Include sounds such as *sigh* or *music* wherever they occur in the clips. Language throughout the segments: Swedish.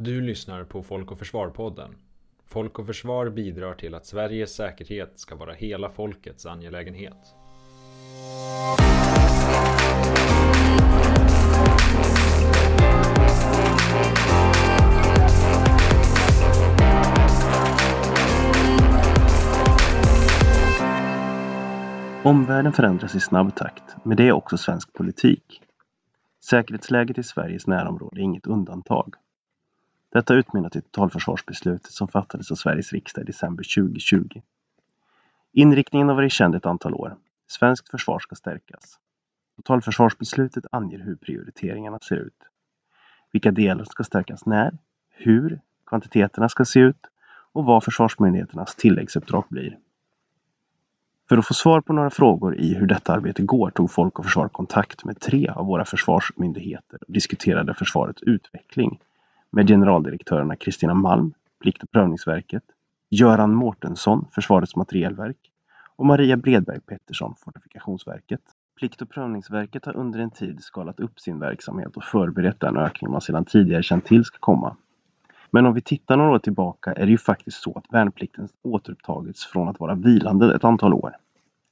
Du lyssnar på Folk och Försvar-podden. Folk och Försvar bidrar till att Sveriges säkerhet ska vara hela folkets angelägenhet. Omvärlden förändras i snabb takt, med det också svensk politik. Säkerhetsläget i Sveriges närområde är inget undantag. Detta utmynnat i totalförsvarsbeslutet som fattades av Sveriges riksdag i december 2020. Inriktningen har varit känd ett antal år. Svenskt försvar ska stärkas. Totalförsvarsbeslutet anger hur prioriteringarna ser ut. Vilka delar ska stärkas när, hur kvantiteterna ska se ut och vad Försvarsmyndigheternas tilläggsuppdrag blir. För att få svar på några frågor i hur detta arbete går tog Folk och Försvar kontakt med tre av våra försvarsmyndigheter och diskuterade försvarets utveckling med generaldirektörerna Kristina Malm, Plikt och prövningsverket, Göran Mårtensson, Försvarets materielverk och Maria Bredberg Pettersson, Fortifikationsverket. Plikt och prövningsverket har under en tid skalat upp sin verksamhet och förberett den ökning man sedan tidigare känt till ska komma. Men om vi tittar några år tillbaka är det ju faktiskt så att värnplikten återupptagits från att vara vilande ett antal år.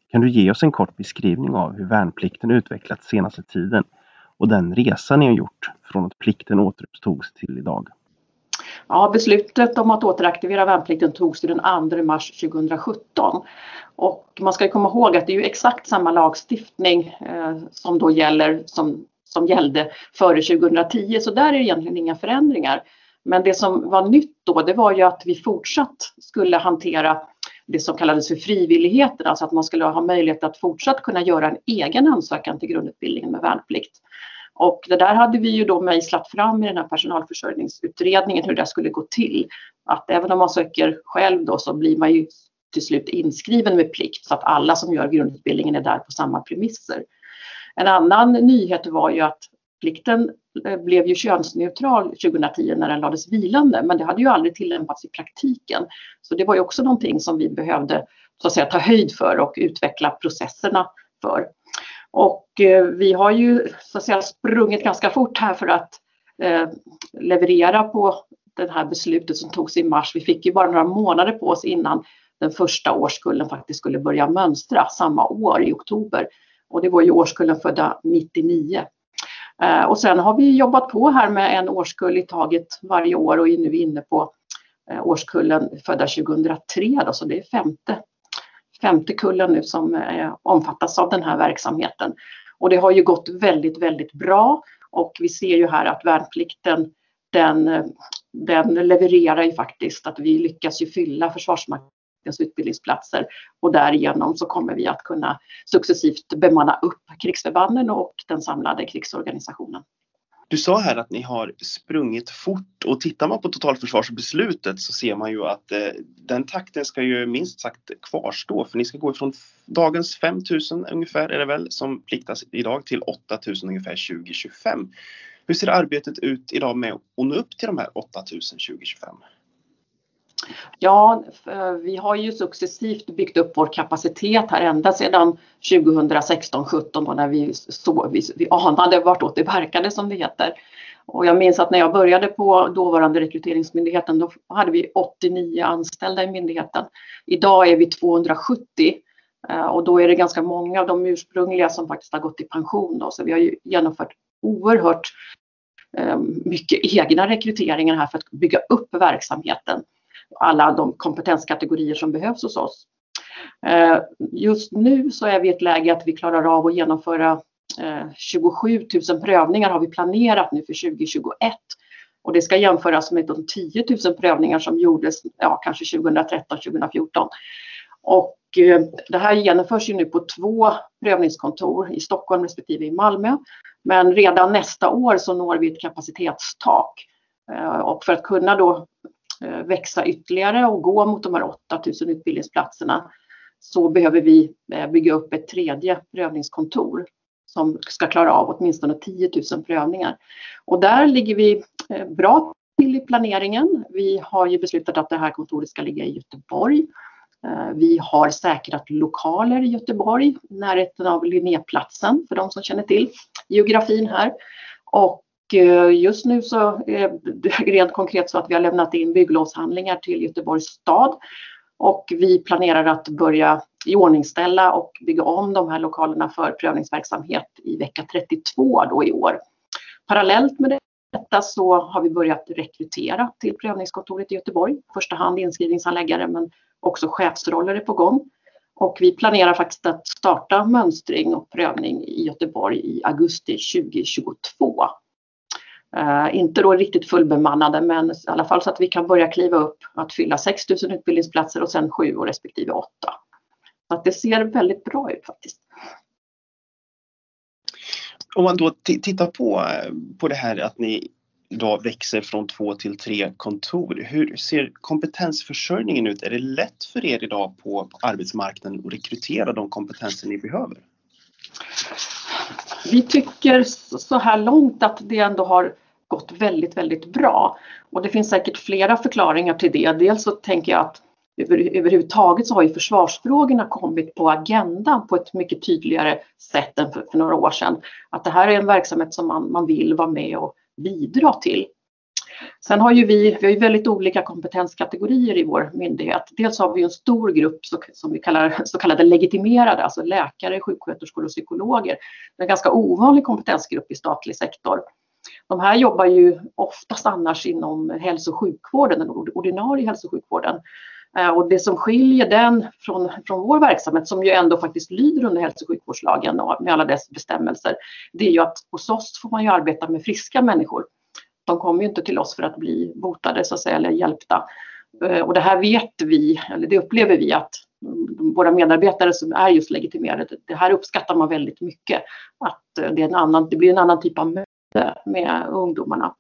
Kan du ge oss en kort beskrivning av hur värnplikten utvecklats senaste tiden och den resa ni har gjort från att plikten återupptogs till idag? Ja, beslutet om att återaktivera värnplikten togs den 2 mars 2017. Och man ska komma ihåg att det är ju exakt samma lagstiftning eh, som då gäller som, som gällde före 2010, så där är det egentligen inga förändringar. Men det som var nytt då, det var ju att vi fortsatt skulle hantera det som kallades för frivilligheten, alltså att man skulle ha möjlighet att fortsatt kunna göra en egen ansökan till grundutbildningen med värnplikt. Och det där hade vi ju då mejslat fram i den här personalförsörjningsutredningen hur det skulle gå till. Att även om man söker själv då så blir man ju till slut inskriven med plikt så att alla som gör grundutbildningen är där på samma premisser. En annan nyhet var ju att plikten eh, blev ju könsneutral 2010 när den lades vilande, men det hade ju aldrig tillämpats i praktiken. Så det var ju också någonting som vi behövde så att säga, ta höjd för och utveckla processerna för. Och eh, vi har ju så att säga sprungit ganska fort här för att eh, leverera på det här beslutet som togs i mars. Vi fick ju bara några månader på oss innan den första årskullen faktiskt skulle börja mönstra samma år i oktober. Och det var ju årskullen födda 99. Eh, och sen har vi jobbat på här med en årskull i taget varje år och är nu inne på årskullen födda 2003 då, så det är femte femte kullen nu som eh, omfattas av den här verksamheten. Och det har ju gått väldigt, väldigt bra och vi ser ju här att värnplikten den, den levererar ju faktiskt att vi lyckas ju fylla Försvarsmaktens utbildningsplatser och därigenom så kommer vi att kunna successivt bemanna upp krigsförbanden och den samlade krigsorganisationen. Du sa här att ni har sprungit fort och tittar man på totalförsvarsbeslutet så ser man ju att eh, den takten ska ju minst sagt kvarstå för ni ska gå ifrån dagens 5000 ungefär är det väl som pliktas idag till 8000 ungefär 2025. Hur ser arbetet ut idag med att nå upp till de här 8000 2025? Ja, eh, vi har ju successivt byggt upp vår kapacitet här ända sedan 2016-17 när vi, så, vi, vi anade vartåt det verkade som det heter. Och jag minns att när jag började på dåvarande rekryteringsmyndigheten då hade vi 89 anställda i myndigheten. Idag är vi 270 eh, och då är det ganska många av de ursprungliga som faktiskt har gått i pension. Då. Så vi har ju genomfört oerhört eh, mycket egna rekryteringar här för att bygga upp verksamheten alla de kompetenskategorier som behövs hos oss. Eh, just nu så är vi i ett läge att vi klarar av att genomföra eh, 27 000 prövningar har vi planerat nu för 2021. Och det ska jämföras med de 10 000 prövningar som gjordes ja, kanske 2013, 2014. Och eh, det här genomförs ju nu på två prövningskontor i Stockholm respektive i Malmö. Men redan nästa år så når vi ett kapacitetstak. Och för att kunna då Eh, växa ytterligare och gå mot de här 8000 utbildningsplatserna så behöver vi eh, bygga upp ett tredje prövningskontor som ska klara av åtminstone 10 000 prövningar. Och där ligger vi eh, bra till i planeringen. Vi har ju beslutat att det här kontoret ska ligga i Göteborg. Vi har säkrat lokaler i Göteborg, närheten av Linnéplatsen för de som känner till geografin här. Och Eh, just nu så eh, är det *laughs* rent konkret så att vi har lämnat in bygglovshandlingar till Göteborgs stad och vi planerar att börja iordningställa och bygga om de här lokalerna för prövningsverksamhet i vecka 32 då i år. Parallellt med detta så har vi börjat rekrytera till prövningskontoret i Göteborg. I första hand inskrivningsanläggare men också chefsroller är på gång. Och vi planerar faktiskt att starta mönstring och prövning i Göteborg i augusti 2022. Uh, inte då riktigt fullbemannade men i alla fall så att vi kan börja kliva upp att fylla 6 000 utbildningsplatser och sen 7 och respektive 8. Så att det ser väldigt bra ut faktiskt. Om man då tittar på, eh, på det här att ni idag växer från två till tre kontor. Hur ser kompetensförsörjningen ut? Är det lätt för er idag på, på arbetsmarknaden att rekrytera de kompetenser ni behöver? Vi tycker så här långt att det ändå har gått väldigt, väldigt bra. Och det finns säkert flera förklaringar till det. Dels så tänker jag att över, överhuvudtaget så har ju försvarsfrågorna kommit på agendan på ett mycket tydligare sätt än för, för några år sedan. Att det här är en verksamhet som man, man vill vara med och bidra till. Sen har ju vi, vi har ju väldigt olika kompetenskategorier i vår myndighet. Dels har vi en stor grupp som vi kallar så kallade legitimerade, alltså läkare, sjuksköterskor och psykologer. Det är en ganska ovanlig kompetensgrupp i statlig sektor. De här jobbar ju oftast annars inom hälso och sjukvården, den ordinarie hälso och sjukvården. Eh, och det som skiljer den från, från vår verksamhet, som ju ändå faktiskt lyder under hälso och sjukvårdslagen och med alla dess bestämmelser, det är ju att hos oss får man ju arbeta med friska människor. De kommer ju inte till oss för att bli botade så att säga, eller hjälpta. Eh, och det här vet vi, eller det upplever vi att våra medarbetare som är just legitimerade, det här uppskattar man väldigt mycket. Att eh, det, är en annan, det blir en annan typ av arbete med ungdomarna.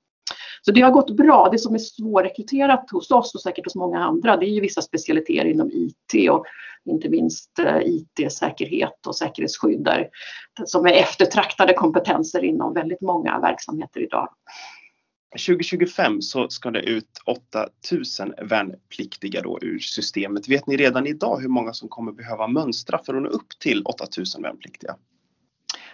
Så det har gått bra. Det som är svårrekryterat hos oss och säkert hos många andra, det är ju vissa specialiteter inom IT och inte minst eh, IT-säkerhet och säkerhetsskydd där, som är eftertraktade kompetenser inom väldigt många verksamheter idag. 2025 så ska det ut 8000 värnpliktiga då ur systemet. Vet ni redan idag hur många som kommer behöva mönstra för att nå upp till 8000 värnpliktiga?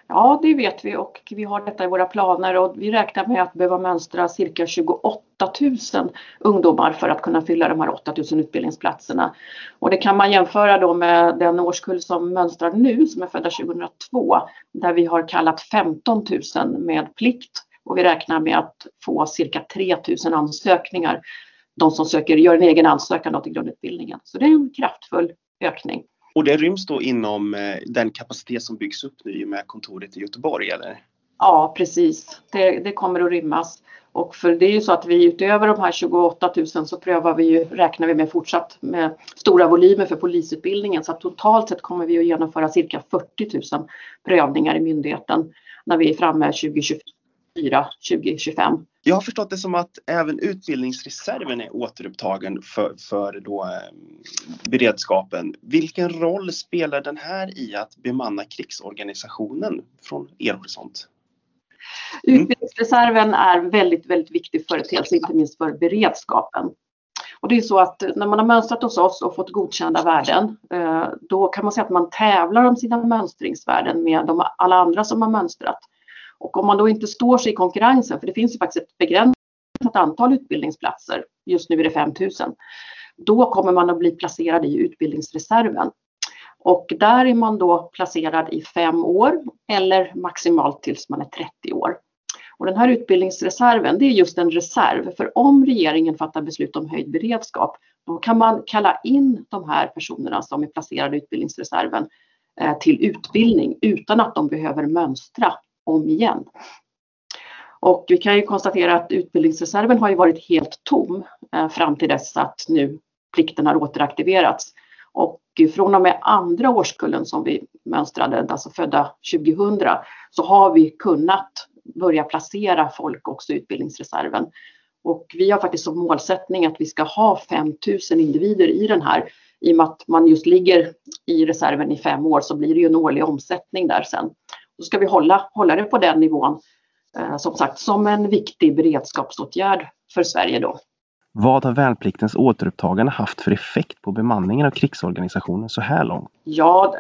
Ja, det vet vi och vi har detta i våra planer och vi räknar med att behöva mönstra cirka 28 000 ungdomar för att kunna fylla de här 8 000 utbildningsplatserna. Och det kan man jämföra då med den årskull som mönstrar nu, som är födda 2002, där vi har kallat 15 000 med plikt och vi räknar med att få cirka 3 000 ansökningar. De som söker gör en egen ansökan till grundutbildningen. Så det är en kraftfull ökning. Och det ryms då inom eh, den kapacitet som byggs upp nu med kontoret i Göteborg eller? Ja precis, det, det, kommer att rymmas. Och för det är ju så att vi utöver de här 28 000 så prövar vi ju, räknar vi med fortsatt med stora volymer för polisutbildningen. Så att totalt sett kommer vi att genomföra cirka 40 000 prövningar i myndigheten när vi är framme 2024, 2025. Jag har förstått det som att även utbildningsreserven är återupptagen för, för då, eh, beredskapen. Vilken roll spelar den här i att bemanna krigsorganisationen från er horisont? Mm. Utbildningsreserven är väldigt, väldigt viktig företeelse, inte minst för beredskapen. Och det är så att när man har mönstrat hos oss och fått godkända värden, eh, då kan man säga att man tävlar om sina mönstringsvärden med de, alla andra som har mönstrat. Och om man då inte står sig i konkurrensen, för det finns ju faktiskt ett begränsat antal utbildningsplatser, just nu är det 5000, då kommer man att bli placerad i utbildningsreserven. Och där är man då placerad i fem år eller maximalt tills man är 30 år. Och den här utbildningsreserven, det är just en reserv, för om regeringen fattar beslut om höjd beredskap, då kan man kalla in de här personerna som är placerade i utbildningsreserven eh, till utbildning utan att de behöver mönstra om igen. Och vi kan ju konstatera att utbildningsreserven har ju varit helt tom eh, fram till dess att nu plikten har återaktiverats. Och från och med andra årskullen som vi mönstrade, alltså födda 2000, så har vi kunnat börja placera folk också i utbildningsreserven. Och vi har faktiskt som målsättning att vi ska ha 5000 individer i den här. I och med att man just ligger i reserven i fem år så blir det ju en årlig omsättning där sen. Då ska vi hålla, hålla det på den nivån, eh, som sagt, som en viktig beredskapsåtgärd för Sverige då. Vad har värnpliktens återupptagande haft för effekt på bemanningen av krigsorganisationen så här långt? Ja,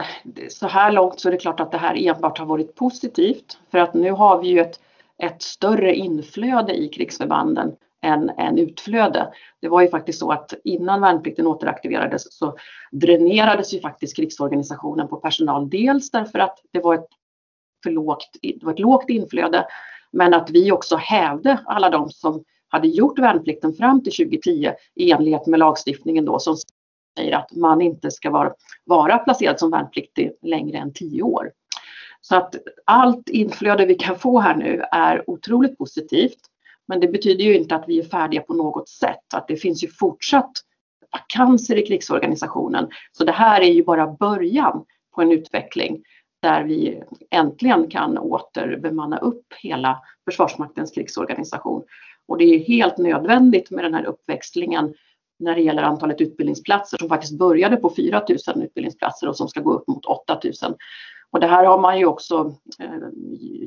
så här långt så är det klart att det här enbart har varit positivt. För att nu har vi ju ett, ett större inflöde i krigsförbanden än, än utflöde. Det var ju faktiskt så att innan värnplikten återaktiverades så dränerades ju faktiskt krigsorganisationen på personal. Dels därför att det var ett för lågt, det var ett lågt inflöde men att vi också hävde alla de som hade gjort värnplikten fram till 2010 i enlighet med lagstiftningen då som säger att man inte ska vara, vara placerad som värnpliktig längre än 10 år. Så att allt inflöde vi kan få här nu är otroligt positivt. Men det betyder ju inte att vi är färdiga på något sätt. Att det finns ju fortsatt vakanser i krigsorganisationen. Så det här är ju bara början på en utveckling där vi äntligen kan återbemanna upp hela Försvarsmaktens krigsorganisation. Och det är helt nödvändigt med den här uppväxlingen när det gäller antalet utbildningsplatser som faktiskt började på 4 000 utbildningsplatser och som ska gå upp mot 8 000. Och det här har man ju också eh,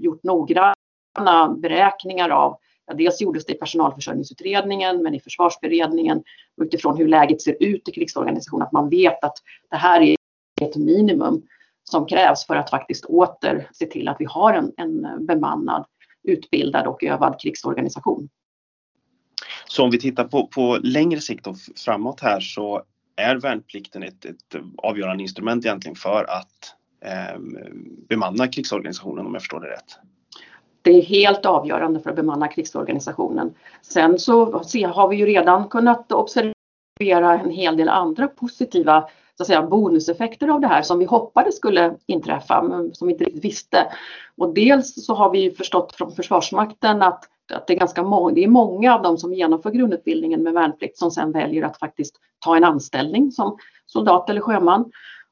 gjort noggranna beräkningar av. Ja, dels gjordes det i personalförsörjningsutredningen men i försvarsberedningen utifrån hur läget ser ut i krigsorganisationen att man vet att det här är ett minimum som krävs för att faktiskt åter se till att vi har en, en bemannad, utbildad och övad krigsorganisation. Så om vi tittar på, på längre sikt och framåt här så är värnplikten ett, ett avgörande instrument egentligen för att eh, bemanna krigsorganisationen om jag förstår det rätt? Det är helt avgörande för att bemanna krigsorganisationen. Sen så har vi ju redan kunnat observera en hel del andra positiva så att säga, bonuseffekter av det här som vi hoppades skulle inträffa men som vi inte riktigt visste. Och dels så har vi förstått från Försvarsmakten att, att det, är ganska må det är många av dem som genomför grundutbildningen med värnplikt som sen väljer att faktiskt ta en anställning som soldat eller sjöman.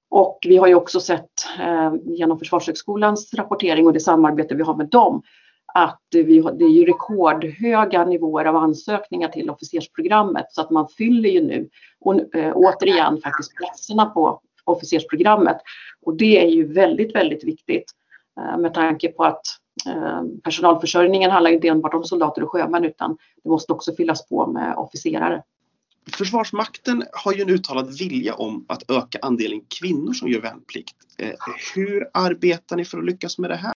Och vi har ju också sett eh, genom Försvarshögskolans rapportering och det samarbete vi har med dem att vi det är ju rekordhöga nivåer av ansökningar till officersprogrammet så att man fyller ju nu och, äh, återigen faktiskt platserna på officersprogrammet. Och det är ju väldigt, väldigt viktigt äh, med tanke på att äh, personalförsörjningen handlar inte enbart om soldater och sjömän utan det måste också fyllas på med officerare. Försvarsmakten har ju en uttalad vilja om att öka andelen kvinnor som gör värnplikt. Hur arbetar ni för att lyckas med det här?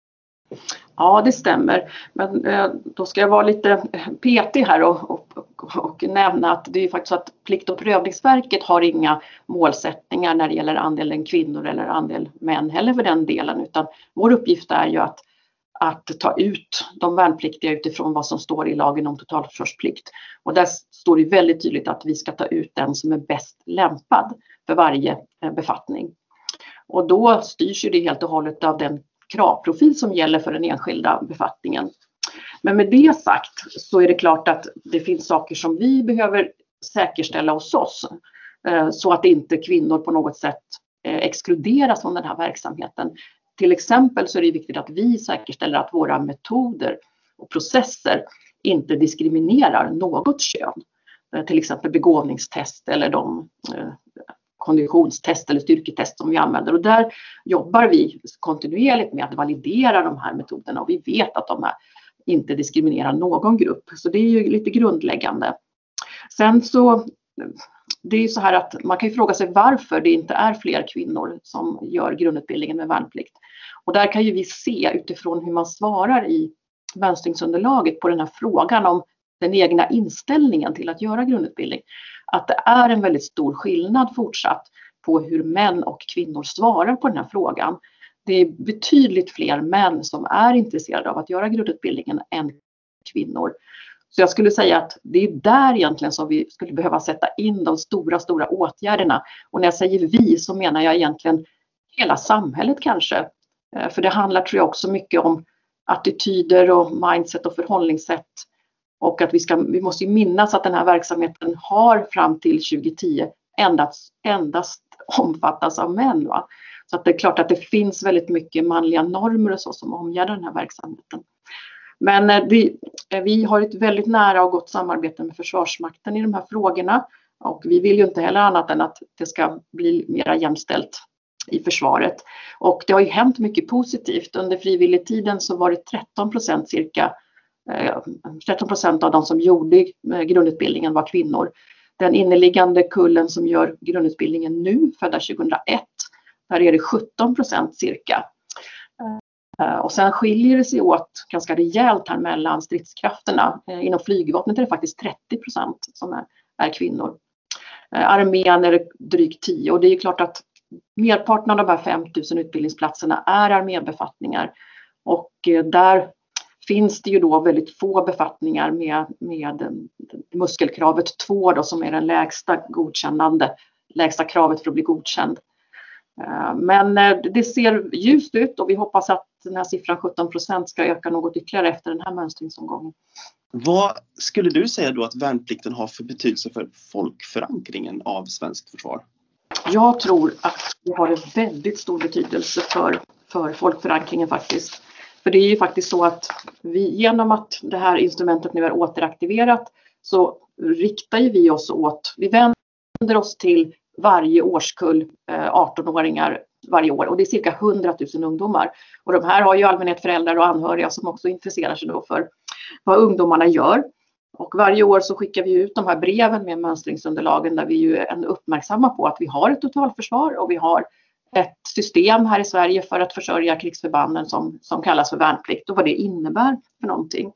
Ja, det stämmer. Men eh, då ska jag vara lite eh, petig här och, och, och, nämna att det är faktiskt så att Plikt och prövningsverket har inga målsättningar när det gäller andelen kvinnor eller andel män heller för den delen, utan vår uppgift är ju att att ta ut de värnpliktiga utifrån vad som står i lagen om totalförsvarsplikt. Och där står det väldigt tydligt att vi ska ta ut den som är bäst lämpad för varje eh, befattning. Och då styrs ju det helt och hållet av den kravprofil som gäller för den enskilda befattningen. Men med det sagt så är det klart att det finns saker som vi behöver säkerställa hos oss eh, så att inte kvinnor på något sätt eh, exkluderas från den här verksamheten. Till exempel så är det viktigt att vi säkerställer att våra metoder och processer inte diskriminerar något kön. Eh, till exempel begåvningstest eller de konditionstest eller styrketest som vi använder och där jobbar vi kontinuerligt med att validera de här metoderna och vi vet att de här inte diskriminerar någon grupp. Så det är ju lite grundläggande. Sen så, det är ju så här att man kan ju fråga sig varför det inte är fler kvinnor som gör grundutbildningen med värnplikt. Och där kan ju vi se utifrån hur man svarar i mönstringsunderlaget på den här frågan om den egna inställningen till att göra grundutbildning att det är en väldigt stor skillnad fortsatt på hur män och kvinnor svarar på den här frågan. Det är betydligt fler män som är intresserade av att göra grundutbildningen än kvinnor. Så jag skulle säga att det är där egentligen som vi skulle behöva sätta in de stora, stora åtgärderna. Och när jag säger vi så menar jag egentligen hela samhället kanske. Eh, för det handlar tror jag också mycket om attityder och mindset och förhållningssätt och att vi, ska, vi måste minnas att den här verksamheten har fram till 2010 endast, endast omfattas av män. Va? Så att det är klart att det finns väldigt mycket manliga normer och så som omgärdar den här verksamheten. Men eh, vi, eh, vi har ett väldigt nära och gott samarbete med Försvarsmakten i de här frågorna. Och vi vill ju inte heller annat än att det ska bli mera jämställt i försvaret. Och det har ju hänt mycket positivt. Under frivilligtiden så var det 13 procent cirka Eh, 13 procent av de som gjorde eh, grundutbildningen var kvinnor. Den inneliggande kullen som gör grundutbildningen nu, födda 2001, där är det 17 procent cirka. Eh, och sen skiljer det sig åt ganska rejält här mellan stridskrafterna. Inom flygvapnet är det faktiskt 30 procent som är, är kvinnor. Armén är det drygt 10 och det är klart att merparten av de här 5000 utbildningsplatserna är armébefattningar och där finns det ju då väldigt få befattningar med, med muskelkravet 2 då, som är den lägsta godkännande, lägsta kravet för att bli godkänd. Eh, men eh, det ser ljust ut och vi hoppas att den här siffran 17 procent ska öka något ytterligare efter den här mönstringsomgången. Vad skulle du säga då att värnplikten har för betydelse för folkförankringen av svenskt försvar? Jag tror att det har en väldigt stor betydelse för, för folkförankringen faktiskt. För det är ju faktiskt så att vi genom att det här instrumentet nu är återaktiverat så riktar ju vi oss åt, vi vänder oss till varje årskull eh, 18-åringar varje år och det är cirka 100 000 ungdomar. Och de här har ju allmänhet föräldrar och anhöriga som också intresserar sig då för vad ungdomarna gör. Och varje år så skickar vi ut de här breven med mönstringsunderlagen där vi ju är uppmärksamma på att vi har ett totalförsvar och vi har ett system här i Sverige för att försörja krigsförbanden som, som kallas för värnplikt och vad det innebär för någonting.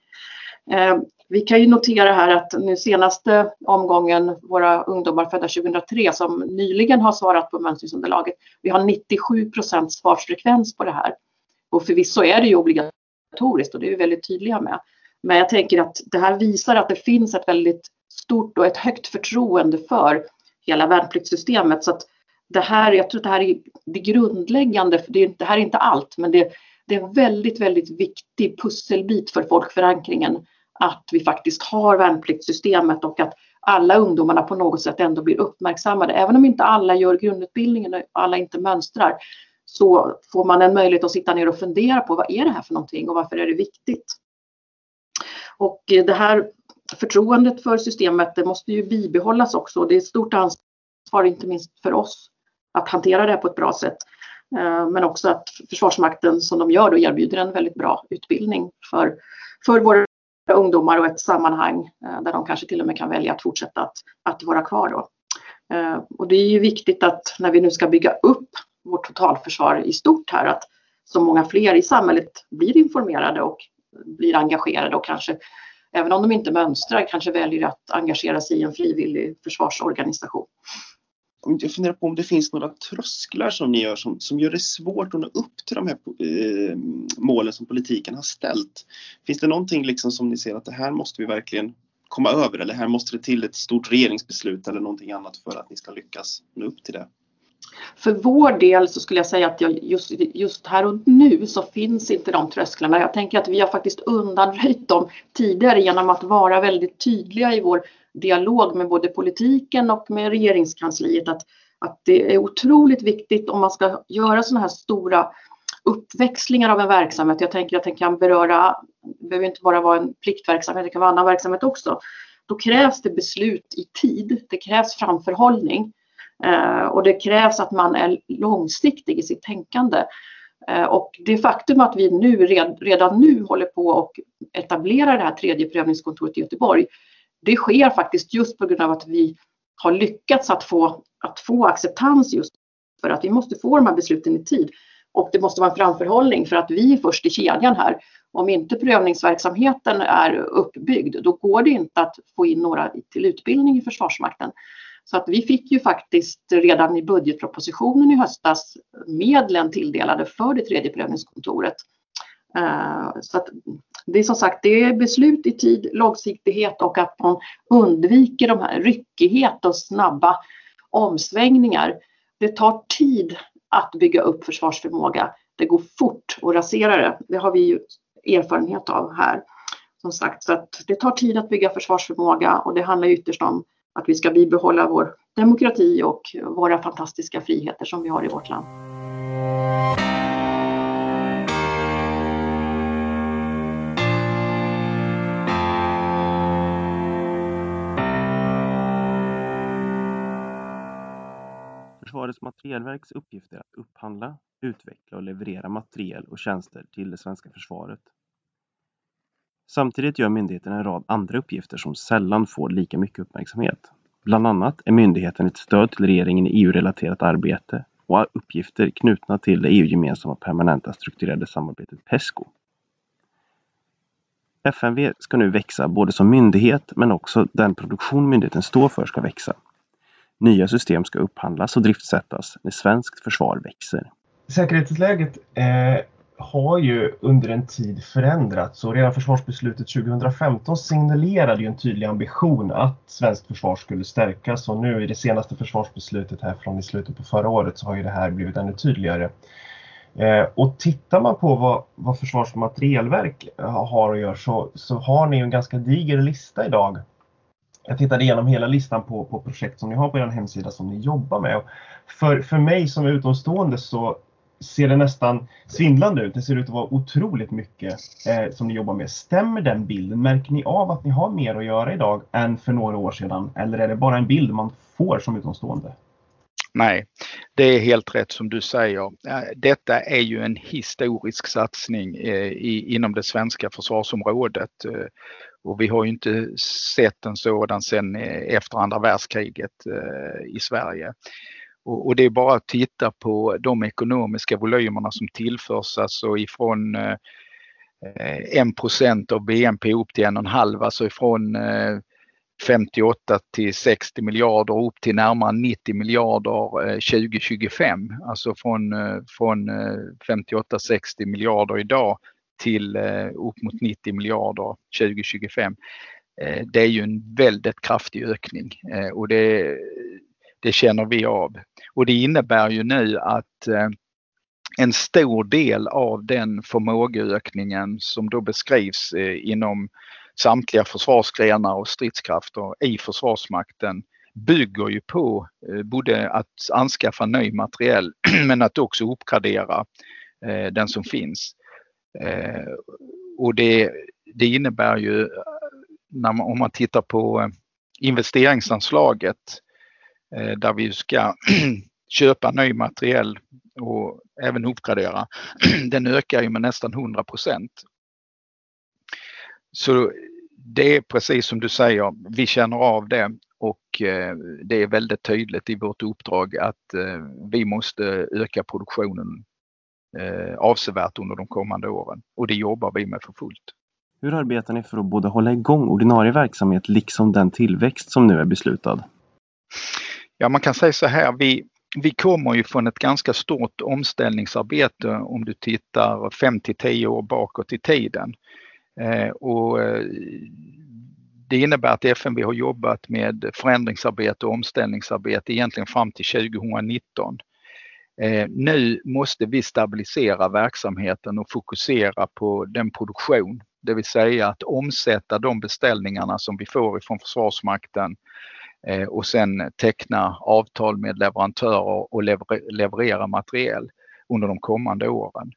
Eh, vi kan ju notera här att nu senaste omgången, våra ungdomar födda 2003 som nyligen har svarat på mönstringsunderlaget, vi har 97 procents svarsfrekvens på det här. Och förvisso är det ju obligatoriskt och det är vi väldigt tydliga med. Men jag tänker att det här visar att det finns ett väldigt stort och ett högt förtroende för hela värnpliktssystemet. Så att det här, jag tror att det här är det grundläggande, för det, det här är inte allt, men det, det är en väldigt, väldigt viktig pusselbit för folkförankringen att vi faktiskt har värnpliktssystemet och att alla ungdomarna på något sätt ändå blir uppmärksammade. Även om inte alla gör grundutbildningen och alla inte mönstrar så får man en möjlighet att sitta ner och fundera på vad är det här för någonting och varför är det viktigt? Och eh, det här förtroendet för systemet det måste ju bibehållas också. Det är ett stort ansvar, inte minst för oss, att hantera det här på ett bra sätt. Eh, men också att Försvarsmakten som de gör då erbjuder en väldigt bra utbildning för, för våra ungdomar och ett sammanhang eh, där de kanske till och med kan välja att fortsätta att, att vara kvar. Då. Eh, och det är ju viktigt att när vi nu ska bygga upp vårt totalförsvar i stort här att så många fler i samhället blir informerade och blir engagerade och kanske även om de inte mönstrar kanske väljer att engagera sig i en frivillig försvarsorganisation jag funderar på om det finns några trösklar som ni gör som, som gör det svårt att nå upp till de här eh, målen som politiken har ställt. Finns det någonting liksom som ni ser att det här måste vi verkligen komma över eller här måste det till ett stort regeringsbeslut eller någonting annat för att ni ska lyckas nå upp till det? För vår del så skulle jag säga att jag just, just här och nu så finns inte de trösklarna. Jag tänker att vi har faktiskt undanröjt dem tidigare genom att vara väldigt tydliga i vår dialog med både politiken och med regeringskansliet att, att det är otroligt viktigt om man ska göra sådana här stora uppväxlingar av en verksamhet. Jag tänker att den kan beröra, det behöver inte bara vara en pliktverksamhet, det kan vara annan verksamhet också. Då krävs det beslut i tid, det krävs framförhållning eh, och det krävs att man är långsiktig i sitt tänkande. Eh, och det faktum att vi nu, redan nu håller på och etablerar det här tredje prövningskontoret i Göteborg det sker faktiskt just på grund av att vi har lyckats att få, att få acceptans just för att vi måste få de här besluten i tid. Och det måste vara en framförhållning för att vi är först i kedjan här. Om inte prövningsverksamheten är uppbyggd, då går det inte att få in några till utbildning i Försvarsmakten. Så att vi fick ju faktiskt redan i budgetpropositionen i höstas medlen tilldelade för det tredje prövningskontoret. Eh, så att det är som sagt det är beslut i tid, långsiktighet och att man undviker de här ryckighet och snabba omsvängningar. Det tar tid att bygga upp försvarsförmåga. Det går fort att rasera det. Det har vi ju erfarenhet av här. Som sagt, så att det tar tid att bygga försvarsförmåga och det handlar ytterst om att vi ska bibehålla vår demokrati och våra fantastiska friheter som vi har i vårt land. Försvarets materielverks uppgift är att upphandla, utveckla och leverera materiel och tjänster till det svenska försvaret. Samtidigt gör myndigheten en rad andra uppgifter som sällan får lika mycket uppmärksamhet. Bland annat är myndigheten ett stöd till regeringen i EU-relaterat arbete, och har uppgifter knutna till det EU-gemensamma permanenta strukturerade samarbetet PESCO. FMV ska nu växa både som myndighet men också den produktion myndigheten står för ska växa. Nya system ska upphandlas och driftsättas när svenskt försvar växer. Säkerhetsläget eh, har ju under en tid förändrats och redan försvarsbeslutet 2015 signalerade ju en tydlig ambition att svenskt försvar skulle stärkas och nu i det senaste försvarsbeslutet här från i slutet på förra året så har ju det här blivit ännu tydligare. Eh, och tittar man på vad, vad Försvars har att göra så, så har ni en ganska diger lista idag. Jag tittade igenom hela listan på, på projekt som ni har på er hemsida som ni jobbar med. Och för, för mig som är utomstående så ser det nästan svindlande ut. Det ser ut att vara otroligt mycket eh, som ni jobbar med. Stämmer den bilden? Märker ni av att ni har mer att göra idag än för några år sedan? Eller är det bara en bild man får som utomstående? Nej, det är helt rätt som du säger. Eh, detta är ju en historisk satsning eh, inom det svenska försvarsområdet. Eh, och vi har ju inte sett en sådan sedan efter andra världskriget eh, i Sverige. Och, det är bara att titta på de ekonomiska volymerna som tillförs, alltså ifrån eh, 1 av BNP upp till 1,5, alltså ifrån eh, 58 till 60 miljarder upp till närmare 90 miljarder 2025. Alltså från, från 58-60 miljarder idag till eh, upp mot 90 miljarder 2025. Eh, det är ju en väldigt kraftig ökning eh, och det, det känner vi av. Och det innebär ju nu att en stor del av den förmågeökningen som då beskrivs inom samtliga försvarsgrenar och stridskrafter i Försvarsmakten bygger ju på både att anskaffa ny materiell *clears throat* men att också uppgradera den som finns. Eh, och det, det innebär ju, när man, om man tittar på eh, investeringsanslaget eh, där vi ska *clears throat* köpa ny materiell och även uppgradera, *clears throat* den ökar ju med nästan 100 procent. Så det är precis som du säger, vi känner av det och eh, det är väldigt tydligt i vårt uppdrag att vi måste öka produktionen avsevärt under de kommande åren och det jobbar vi med för fullt. Hur arbetar ni för att både hålla igång ordinarie verksamhet liksom den tillväxt som nu är beslutad? Ja, man kan säga så här, vi, vi kommer ju från ett ganska stort omställningsarbete om du tittar 5 till 10 år bakåt i tiden. Eh, och eh, det innebär att FMV har jobbat med förändringsarbete och omställningsarbete egentligen fram till 2019. Eh, nu måste vi stabilisera verksamheten och fokusera på den produktion, det vill säga att omsätta de beställningarna som vi får ifrån Försvarsmakten eh, och sen teckna avtal med leverantörer och leverera materiel under de kommande åren.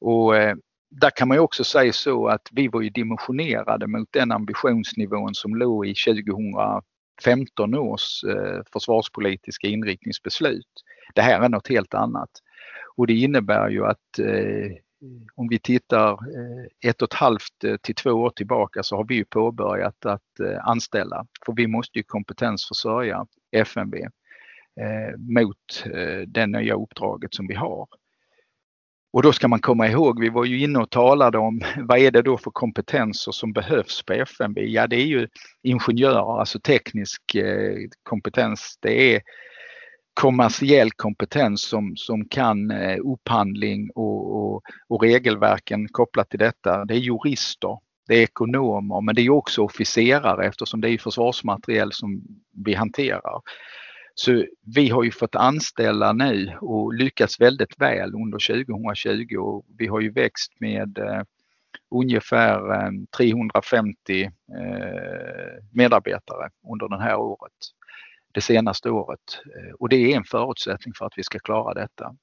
Och eh, där kan man ju också säga så att vi var ju dimensionerade mot den ambitionsnivån som låg i 2015 års eh, försvarspolitiska inriktningsbeslut. Det här är något helt annat. Och det innebär ju att eh, om vi tittar eh, ett och ett halvt eh, till två år tillbaka så har vi påbörjat att eh, anställa. För vi måste ju kompetensförsörja FMV eh, mot det nya uppdraget som vi har. Och då ska man komma ihåg, vi var ju inne och talade om vad är det då för kompetenser som behövs på FMV? Ja, det är ju ingenjörer, alltså teknisk kompetens. Det är kommersiell kompetens som, som kan eh, upphandling och, och, och regelverken kopplat till detta. Det är jurister, det är ekonomer, men det är också officerare eftersom det är försvarsmateriel som vi hanterar. Så vi har ju fått anställa nu och lyckats väldigt väl under 2020 och vi har ju växt med eh, ungefär eh, 350 eh, medarbetare under det här året, det senaste året. Eh, och det är en förutsättning för att vi ska klara detta.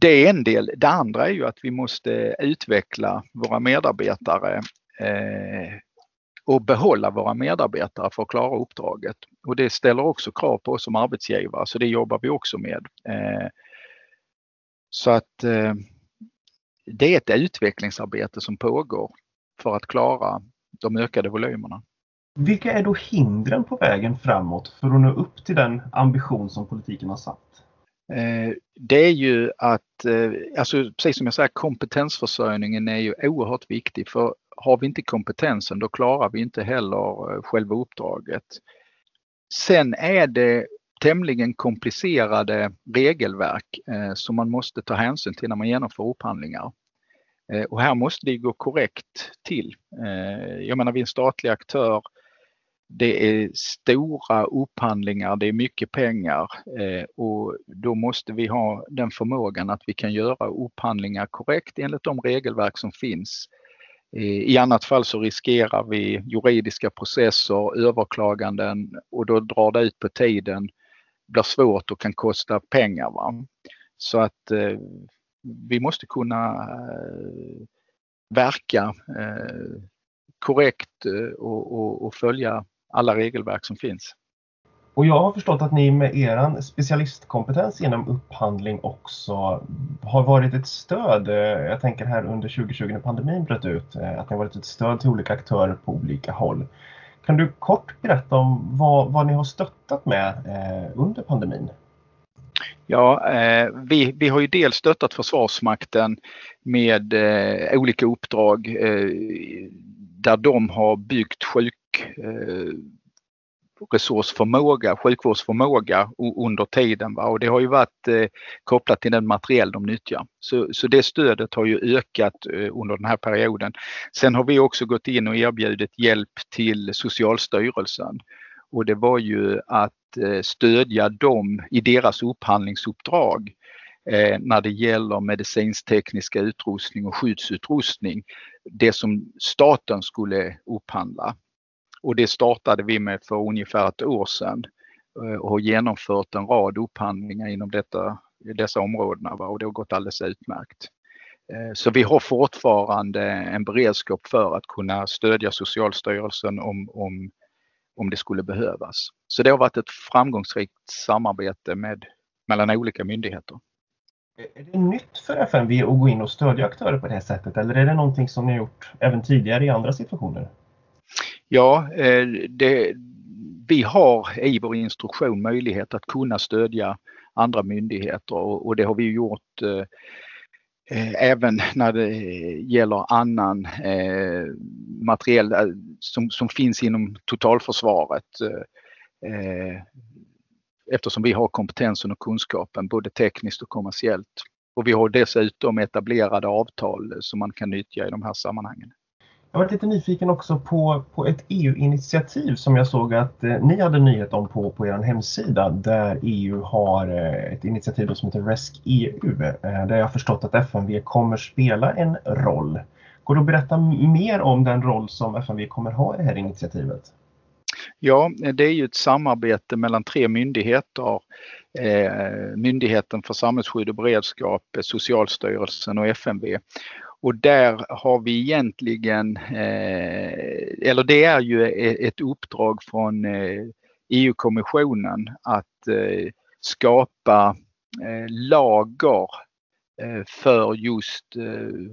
Det är en del. Det andra är ju att vi måste utveckla våra medarbetare eh, och behålla våra medarbetare för att klara uppdraget. Och det ställer också krav på oss som arbetsgivare, så det jobbar vi också med. Eh, så att det är ett utvecklingsarbete som pågår för att klara de ökade volymerna. Vilka är då hindren på vägen framåt för att nå upp till den ambition som politiken har satt? Eh, det är ju att, eh, alltså precis som jag säger, kompetensförsörjningen är ju oerhört viktig för har vi inte kompetensen då klarar vi inte heller eh, själva uppdraget. Sen är det tämligen komplicerade regelverk som man måste ta hänsyn till när man genomför upphandlingar. Och här måste det gå korrekt till. Jag menar vi är en statlig aktör det är stora upphandlingar, det är mycket pengar eh, och då måste vi ha den förmågan att vi kan göra upphandlingar korrekt enligt de regelverk som finns. Eh, I annat fall så riskerar vi juridiska processer, överklaganden och då drar det ut på tiden, blir svårt och kan kosta pengar. Va? Så att eh, vi måste kunna eh, verka korrekt och, och, och följa alla regelverk som finns. Och jag har förstått att ni med er specialistkompetens inom upphandling också har varit ett stöd. Eh, jag tänker här under 2020 när pandemin bröt ut, eh, att ni har varit ett stöd till olika aktörer på olika håll. Kan du kort berätta om vad, vad ni har stöttat med eh, under pandemin? Ja, vi, vi har ju dels stöttat Försvarsmakten med olika uppdrag där de har byggt sjuk Eh, resursförmåga, sjukvårdsförmåga under tiden. Va? Och det har ju varit eh, kopplat till den materiell de nyttjar. Så, så det stödet har ju ökat eh, under den här perioden. Sen har vi också gått in och erbjudit hjälp till Socialstyrelsen och det var ju att eh, stödja dem i deras upphandlingsuppdrag eh, när det gäller medicinsk-tekniska utrustning och skyddsutrustning. Det som staten skulle upphandla. Och det startade vi med för ungefär ett år sedan eh, och har genomfört en rad upphandlingar inom detta, dessa områden och det har gått alldeles utmärkt. Eh, så vi har fortfarande en beredskap för att kunna stödja Socialstyrelsen om, om, om det skulle behövas. Så det har varit ett framgångsrikt samarbete med, mellan olika myndigheter. Är det nytt för FMV att gå in och stödja aktörer på det här sättet eller är det någonting som ni har gjort även tidigare i andra situationer? Ja, eh, det, vi har i vår instruktion möjlighet att kunna stödja andra myndigheter och, det har vi gjort eh, eh, även när det gäller annan eh, materiell som, som finns inom totalförsvaret. Eh, eftersom vi har kompetensen och kunskapen både tekniskt och kommersiellt. Och vi har dessutom etablerade avtal som man kan nyttja i de här sammanhangen. Jag har varit lite nyfiken också på, på ett EU-initiativ som jag såg att eh, ni hade nyhet om på, på er hemsida där EU har eh, ett initiativ som heter RESC EU eh, där jag har förstått att FMV kommer spela en roll. Går det att berätta mer om den roll som FMV kommer ha i det här initiativet? Ja, det är ju ett samarbete mellan tre myndigheter. Eh, Myndigheten för samhällsskydd och beredskap, Socialstyrelsen och FMV. Och där har vi egentligen, eh, eller det är ju e-, ett uppdrag från eh, EU-kommissionen att eh, skapa eh, lager eh, för just eh,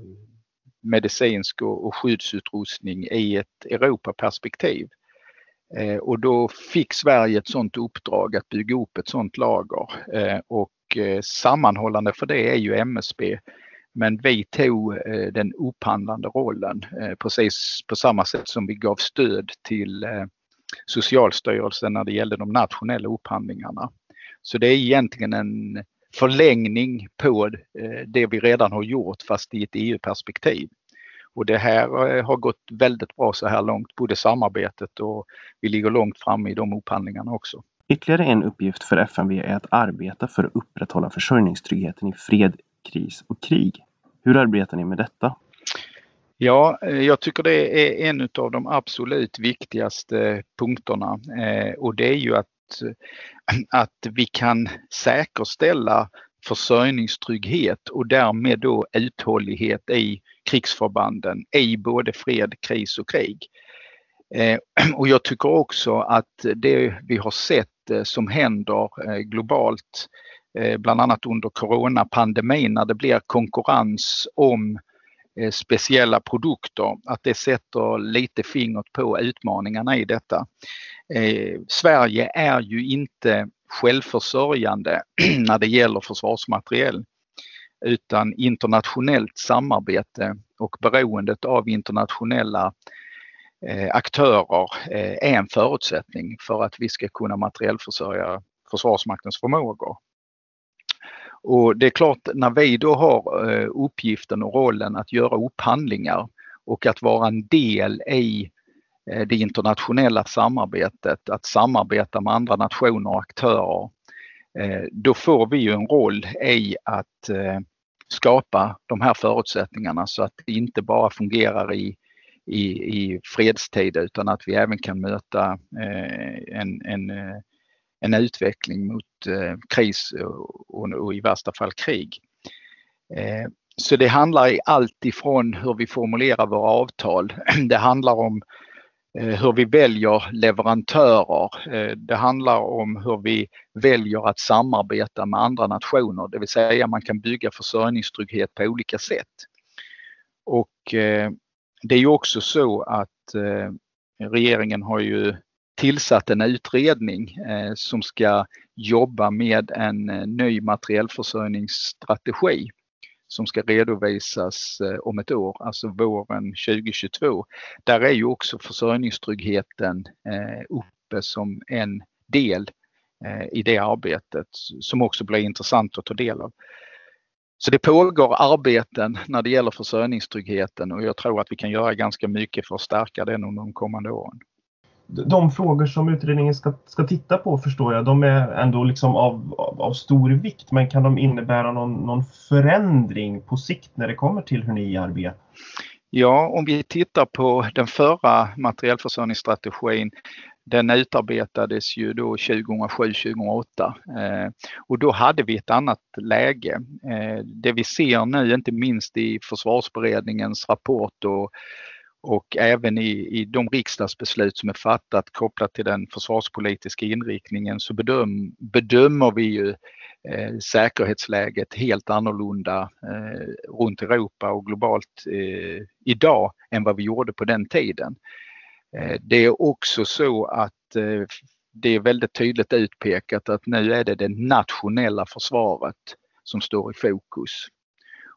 medicinsk och, och skyddsutrustning i ett Europaperspektiv. Eh, och då fick Sverige ett sådant uppdrag att bygga upp ett sådant lager eh, och eh, sammanhållande för det är ju MSB men vi tog eh, den upphandlande rollen eh, precis på samma sätt som vi gav stöd till eh, Socialstyrelsen när det gällde de nationella upphandlingarna. Så det är egentligen en förlängning på eh, det vi redan har gjort fast i ett EU-perspektiv. Och det här eh, har gått väldigt bra så här långt, både samarbetet och vi ligger långt framme i de upphandlingarna också. Ytterligare en uppgift för FMV är att arbeta för att upprätthålla försörjningstryggheten i fred, kris och krig. Hur arbetar ni med detta? Ja, eh, jag tycker det är en av de absolut viktigaste eh, punkterna eh, och det är ju att, att vi kan säkerställa försörjningstrygghet och därmed då uthållighet i krigsförbanden i både fred, kris och krig. *clears throat* Och jag tycker också att det vi har sett som händer globalt Eh, bland annat under coronapandemin när det blir konkurrens om eh, speciella produkter, att det sätter lite fingret på utmaningarna i detta. Eh, Sverige är ju inte självförsörjande *clears throat* när det gäller försvarsmateriel utan internationellt samarbete och beroendet av internationella aktörer är en förutsättning för att vi ska kunna materielförsörja Försvarsmaktens förmågor. Och det är klart, när vi då har eh, uppgiften och rollen att göra upphandlingar och att vara en del i eh, det internationella samarbetet, att samarbeta med andra nationer och aktörer, eh, då får vi ju en roll i att skapa de här förutsättningarna så att det inte bara fungerar i, i, i fredstid utan att vi även kan möta en, en, en utveckling mot eh, kris och, och i värsta fall krig. Eh, så det handlar i allt ifrån hur vi formulerar våra avtal. *clears throat* Det handlar om eh, hur vi väljer leverantörer. Det handlar om hur vi väljer att samarbeta med andra nationer, det vill säga man kan bygga försörjningstrygghet på olika sätt. Och det är ju också så att regeringen har ju tillsatt en utredning eh, som ska jobba med en eh, ny materielförsörjningsstrategi som ska redovisas eh, om ett år, alltså våren 2022. Där är ju också försörjningstryggheten uppe som en del i det arbetet som också blir intressant att ta del av. Så det pågår arbeten när det gäller försörjningstryggheten och jag tror att vi kan göra ganska mycket för att stärka den under de kommande åren de frågor som utredningen ska, ska titta på förstår jag, de är ändå liksom av, av, av stor vikt. Men kan de innebära någon, någon förändring på sikt när det kommer till hur ni arbetar? Ja, om vi tittar på den förra materielförsörjningsstrategin den utarbetades ju då 2007-2008 eh, och då hade vi ett annat läge. Eh, det vi ser nu, inte minst i försvarsberedningens rapport och och även i, i de riksdagsbeslut som är fattat kopplat till den försvarspolitiska inriktningen så bedöm, bedömer vi ju eh, säkerhetsläget helt annorlunda eh, runt Europa och globalt eh, idag än vad vi gjorde på den tiden. Eh, det är också så att eh, det är väldigt tydligt utpekat att nu är det det nationella försvaret som står i fokus.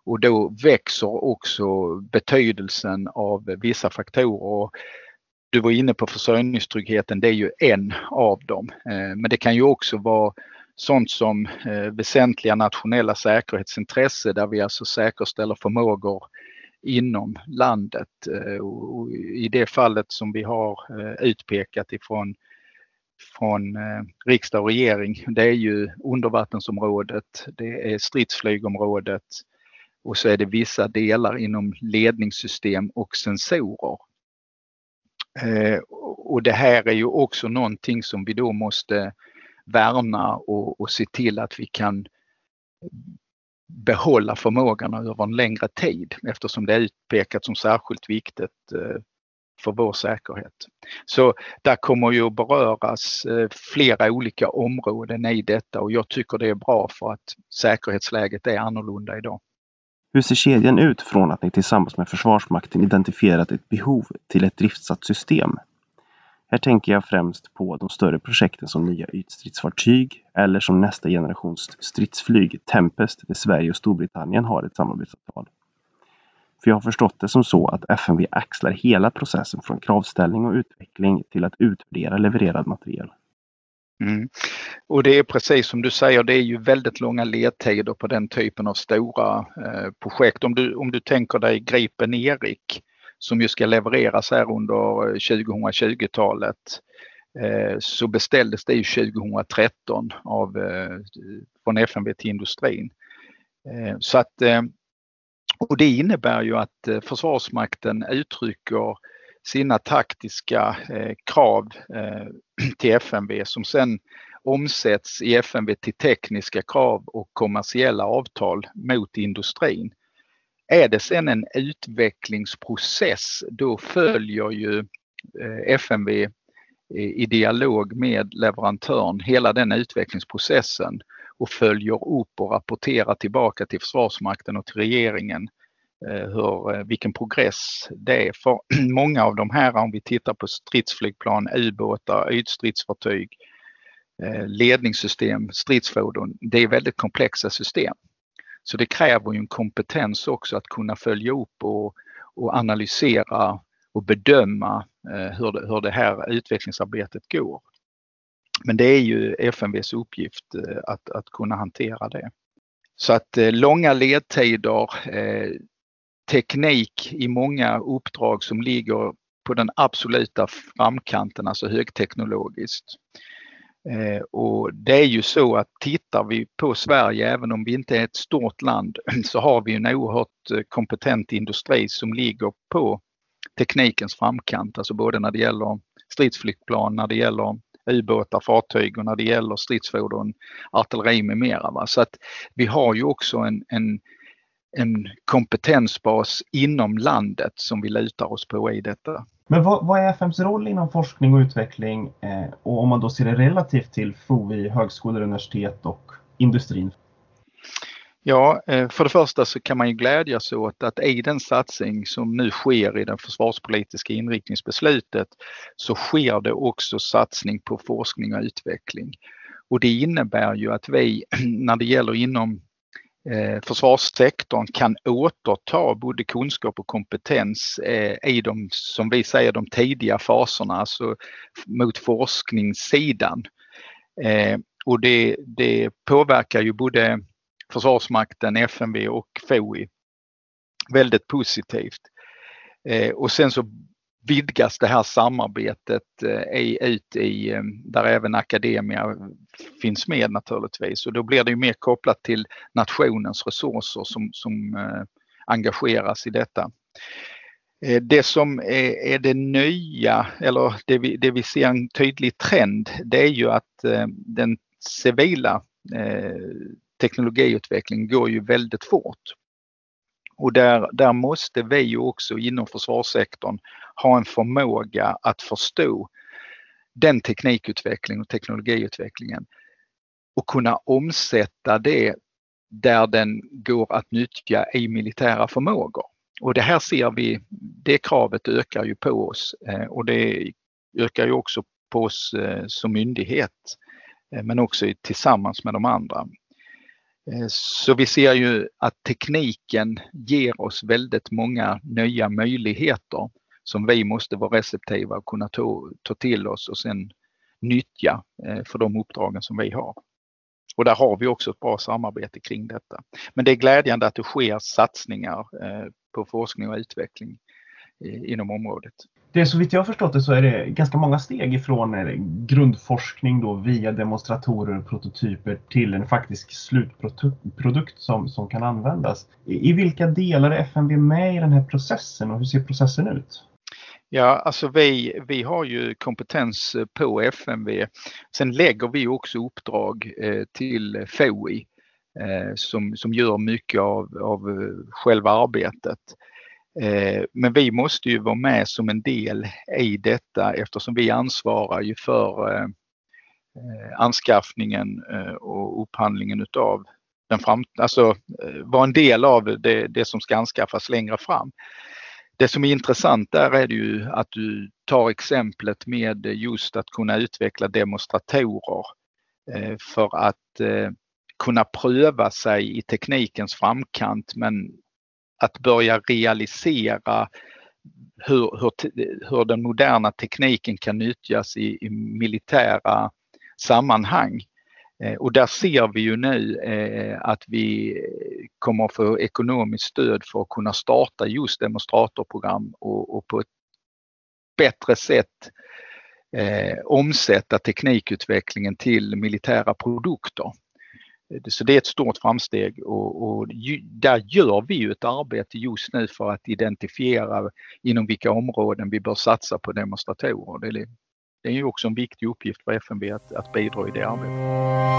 Och då växer också betydelsen av vissa faktorer. Du var inne på försörjningstryggheten, det är ju en av dem. Eh, men det kan ju också vara sånt som eh, väsentliga nationella säkerhetsintresse där vi alltså säkerställer förmågor inom landet. Eh, och I det fallet som vi har utpekat ifrån från riksdag och regering, det är ju undervattensområdet, det är stridsflygområdet, och så är det vissa delar inom ledningssystem och sensorer. Eh, och det här är ju också någonting som vi då måste värna och, och se till att vi kan behålla förmågan över en längre tid eftersom det är utpekat som särskilt viktigt eh, för vår säkerhet. Så där kommer ju att beröras eh, flera olika områden i detta och jag tycker det är bra för att säkerhetsläget är annorlunda idag. Hur ser kedjan ut från att ni tillsammans med Försvarsmakten identifierat ett behov till ett driftsatt system? Här tänker jag främst på de större projekten som nya ytstridsfartyg eller som nästa generations stridsflyg Tempest där Sverige och Storbritannien har ett samarbetsavtal. För jag har förstått det som så att FMV axlar hela processen från kravställning och utveckling till att utvärdera levererad materiel. Mm. Och det är precis som du säger, det är ju väldigt långa ledtider på den typen av stora eh, projekt. Om du, om du tänker dig Gripen Erik som ju ska levereras här under eh, 2020-talet eh, så beställdes det 2013 av, eh, från FMV till industrin. Eh, så att, eh, och det innebär ju att Försvarsmakten uttrycker sina taktiska eh, krav eh, *clears throat* till FMV som sen omsätts i FMV till tekniska krav och kommersiella avtal mot industrin. Är det sen en utvecklingsprocess då följer ju eh, FMV eh, i dialog med leverantören hela den utvecklingsprocessen och följer upp och rapporterar tillbaka till Försvarsmakten och till regeringen Eh, hur, eh, vilken progress det är. För *clears throat* många av de här, om vi tittar på stridsflygplan, ubåtar, ytstridsfartyg, eh, ledningssystem, stridsfordon, det är väldigt komplexa system. Så det kräver ju en kompetens också att kunna följa upp och, och analysera och bedöma hur det, hur det här utvecklingsarbetet går. Men det är ju FMVs uppgift att, att kunna hantera det. Så att långa ledtider, teknik i många uppdrag som ligger på den absoluta framkanten, alltså högteknologiskt. Eh, och det är ju så att tittar vi på Sverige, även om vi inte är ett stort land, *clears throat* så har vi en oerhört eh, kompetent industri som ligger på teknikens framkant, alltså både när det gäller stridsflygplan, när det gäller ubåtar, fartyg och när det gäller stridsfordon, artilleri med mera. Va? Så att vi har ju också en, en, en kompetensbas inom landet som vi lutar oss på i detta. Men vad, vad är FMs roll inom forskning och utveckling eh, och om man då ser det relativt till FOI, högskolor, universitet och industrin? Ja, eh, för det första så kan man ju glädjas åt att i den satsning som nu sker i det försvarspolitiska inriktningsbeslutet så sker det också satsning på forskning och utveckling. Och det innebär ju att vi *clears throat* när det gäller inom Eh, försvarssektorn kan återta både kunskap och kompetens eh, i de, som vi säger, de tidiga faserna, alltså mot forskningssidan. Eh, och det, det påverkar ju både Försvarsmakten, FMV och FOI väldigt positivt. Och sen så vidgas det här samarbetet eh, ut i, eh, där även akademia finns med naturligtvis och då blir det ju mer kopplat till nationens resurser som, som eh, engageras i detta. Eh, det som är, är, det nya, eller det vi, det vi ser en tydlig trend, det är ju att eh, den civila teknologiutvecklingen går ju väldigt fort. Och där, där måste vi ju också inom försvarssektorn ha en förmåga att förstå den teknikutveckling och teknologiutvecklingen och kunna omsätta det där den går att nyttja i militära förmågor. Och det här ser vi, det kravet ökar ju på oss eh, och det ökar ju också på oss eh, som myndighet eh, men också tillsammans med de andra. Eh, så vi ser ju att tekniken ger oss väldigt många nya möjligheter som vi måste vara receptiva och kunna ta, ta till oss och sen nyttja eh, för de uppdragen som vi har. Och där har vi också ett bra samarbete kring detta. Men det är glädjande att det sker satsningar eh, på forskning och utveckling inom området. Det så vitt jag har förstått det så är det ganska många steg ifrån eh, grundforskning då via demonstratorer och prototyper till en faktisk slutprodukt som, som kan användas. I vilka delar är FMV med i den här processen och hur ser processen ut? Ja, alltså vi, vi har ju kompetens eh, på FMV. Sen lägger vi också uppdrag eh, till FOI som, som gör mycket av, av själva arbetet. Eh, men vi måste ju vara med som en del i detta eftersom vi ansvarar ju för eh, eh, anskaffningen och upphandlingen utav den fram, alltså vara en del av det, det som ska anskaffas längre fram. Det som är intressant där är det ju att du tar exemplet med just att kunna utveckla demonstratorer för att kunna pröva sig i teknikens framkant men att börja realisera hur, hur, hur den moderna tekniken kan nyttjas i, i militära sammanhang. Eh, och där ser vi ju nu eh, att vi kommer att få ekonomiskt stöd för att kunna starta just demonstratorprogram och, och på ett bättre sätt eh, omsätta teknikutvecklingen till militära produkter. Så det är ett stort framsteg och, och där gör vi ju ett arbete just nu för att identifiera inom vilka områden vi bör satsa på demonstratorer. Det är, det är ju också en viktig uppgift för FMV att, att bidra i det arbetet.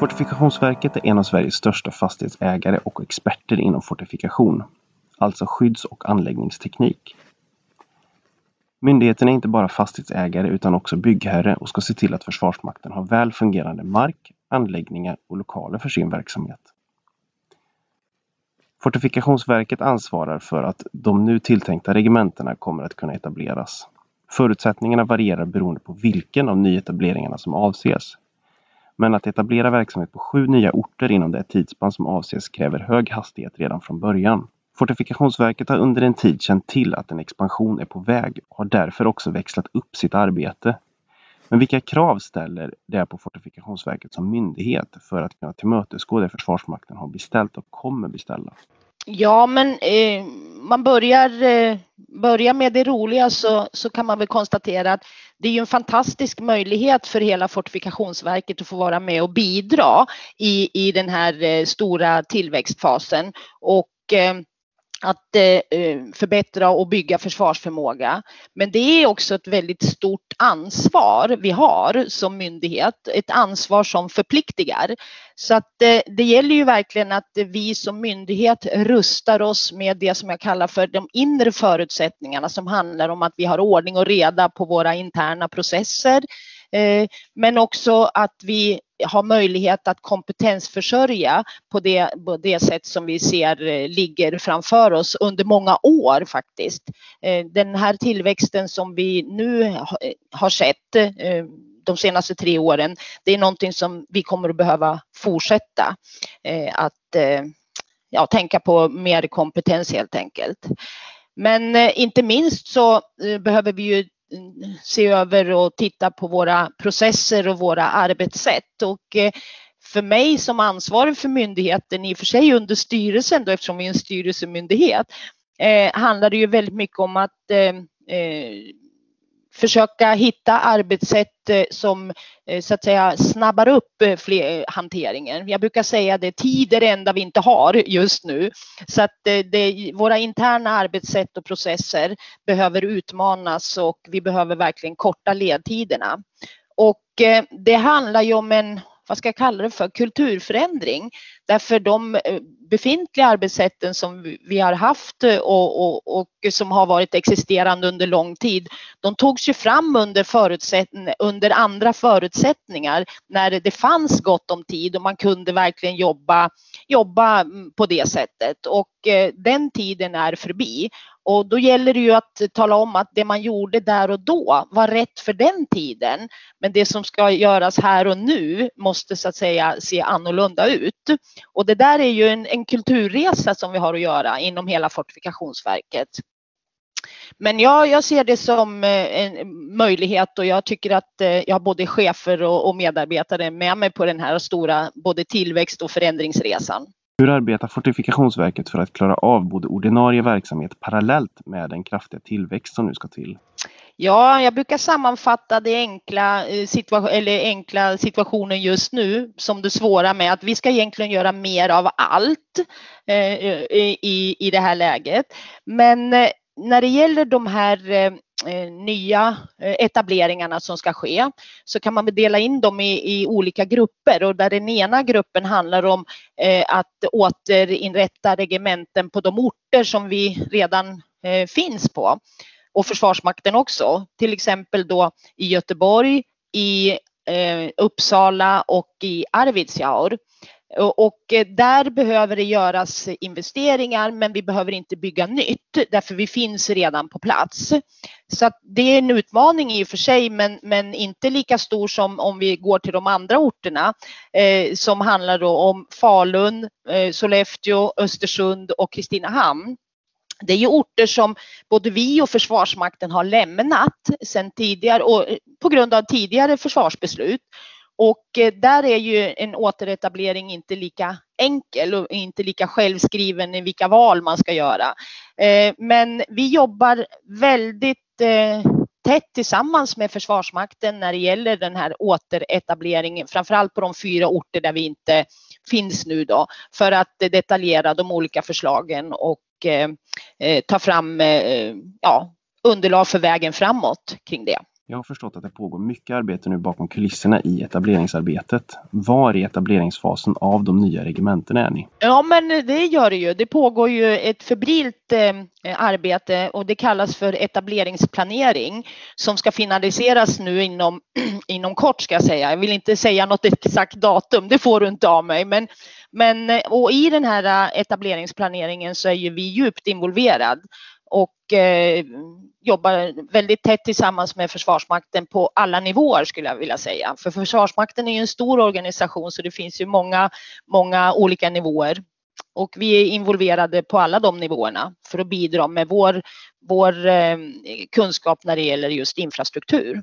Fortifikationsverket är en av Sveriges största fastighetsägare och experter inom fortifikation alltså skydds och anläggningsteknik. Myndigheten är inte bara fastighetsägare utan också byggherre och ska se till att Försvarsmakten har väl fungerande mark, anläggningar och lokaler för sin verksamhet. Fortifikationsverket ansvarar för att de nu tilltänkta regementena kommer att kunna etableras. Förutsättningarna varierar beroende på vilken av nyetableringarna som avses. Men att etablera verksamhet på sju nya orter inom det tidsspann som avses kräver hög hastighet redan från början. Fortifikationsverket har under en tid känt till att en expansion är på väg och har därför också växlat upp sitt arbete. Men vilka krav ställer det på Fortifikationsverket som myndighet för att kunna tillmötesgå det Försvarsmakten har beställt och kommer beställa? Ja, men eh, man börjar, eh, börjar med det roliga så, så kan man väl konstatera att det är ju en fantastisk möjlighet för hela Fortifikationsverket att få vara med och bidra i, i den här eh, stora tillväxtfasen. Och eh, att eh, eh, förbättra och bygga försvarsförmåga. Men det är också ett väldigt stort ansvar vi har som myndighet, ett ansvar som förpliktigar. Så att eh, det gäller ju verkligen att vi som myndighet rustar oss med det som jag kallar för de inre förutsättningarna som handlar om att vi har ordning och reda på våra interna processer, Eh, men också att vi ha möjlighet att kompetensförsörja på det, på det sätt som vi ser eh, ligger framför oss under många år faktiskt. Eh, den här tillväxten som vi nu eh, har sett de senaste tre åren, det är någonting som vi kommer att behöva fortsätta att ja, tänka på mer kompetens helt enkelt. Men inte minst så behöver vi ju se över och titta på våra processer och våra arbetssätt. Och eh, för mig som ansvarig för myndigheten, i och för sig under styrelsen då, eftersom vi är en styrelsemyndighet, eh, handlar det ju väldigt mycket om att eh, eh försöka hitta arbetssätt eh, som eh, så att säga snabbar upp eh, fler, hanteringen. Jag brukar säga det, tid är det enda vi inte har just nu. Så att det, våra interna arbetssätt och processer behöver utmanas och vi behöver verkligen korta ledtiderna. Och det handlar ju om en vad ska jag kalla det för, kulturförändring. Därför de eh, befintliga arbetssätten som vi har haft eh, och, och, och som har varit existerande under lång tid, de togs ju fram under, under andra förutsättningar när det fanns gott om tid och man kunde verkligen jobba, jobba mm, på det sättet. Och eh, den tiden är förbi. Och då gäller det ju att tala om att det man gjorde där och då var rätt för den tiden. Men det som ska göras här och nu måste så att säga se annorlunda ut. Och det där är ju en, en kulturresa som vi har att göra inom hela Fortifikationsverket. Men ja, jag ser det som eh, en möjlighet och jag tycker att eh, jag har både chefer och medarbetare med mig på den här stora både tillväxt och förändringsresan. Hur arbetar Fortifikationsverket för att klara av både ordinarie verksamhet parallellt med den kraftiga tillväxt som nu ska till? Ja, jag brukar sammanfatta det enkla, eh, situa eller enkla situationen just nu som det svåra med att vi ska egentligen göra mer av allt eh, eh i, i det här läget. Men eh, när det gäller de här eh, eh nya eh, etableringarna som ska ske så kan man dela in dem i, i, olika grupper. Och där den ena gruppen handlar om eh, att återinrätta regementen på de orter som vi redan finns på. Och Försvarsmakten också, till exempel då i Göteborg, i Uppsala och i Arvidsjaur. Och eh, där behöver det göras investeringar men vi behöver inte bygga nytt därför vi finns redan på plats. Så det är en utmaning i och för sig men, men inte lika stor som om vi går till de andra orterna eh, som handlar då om Falun, eh, Sollefteå, Östersund och Kristinehamn. Det är ju orter som både vi och Försvarsmakten har lämnat sen tidigare och eh, på grund av tidigare försvarsbeslut. Och eh, där är ju en återetablering inte lika enkel och inte lika självskriven i vilka val man ska göra. Eh, men vi jobbar väldigt eh, tätt tillsammans med Försvarsmakten när det gäller den här återetableringen, framförallt på de fyra orter där vi inte finns nu då, för att detaljera de olika förslagen och ta fram ja, underlag för vägen framåt kring det. Jag har förstått att det pågår mycket arbete nu bakom kulisserna i etableringsarbetet. Var i etableringsfasen av de nya regementena är ni? Ja, men det gör det ju. Det pågår ju ett febrilt eh, arbete och det kallas för etableringsplanering som ska finaliseras nu inom, *clears throat* inom kort ska jag säga. Jag vill inte säga något exakt datum, det får du inte av mig, men men eh, och i den här eh, etableringsplaneringen så är ju vi djupt involverad och eh, jobbar väldigt tätt tillsammans med Försvarsmakten på alla nivåer skulle jag vilja säga. För Försvarsmakten är ju en stor organisation så det finns ju många, många olika nivåer. Och vi är involverade på alla de nivåerna för att bidra med vår, vår eh, kunskap när det gäller just infrastruktur.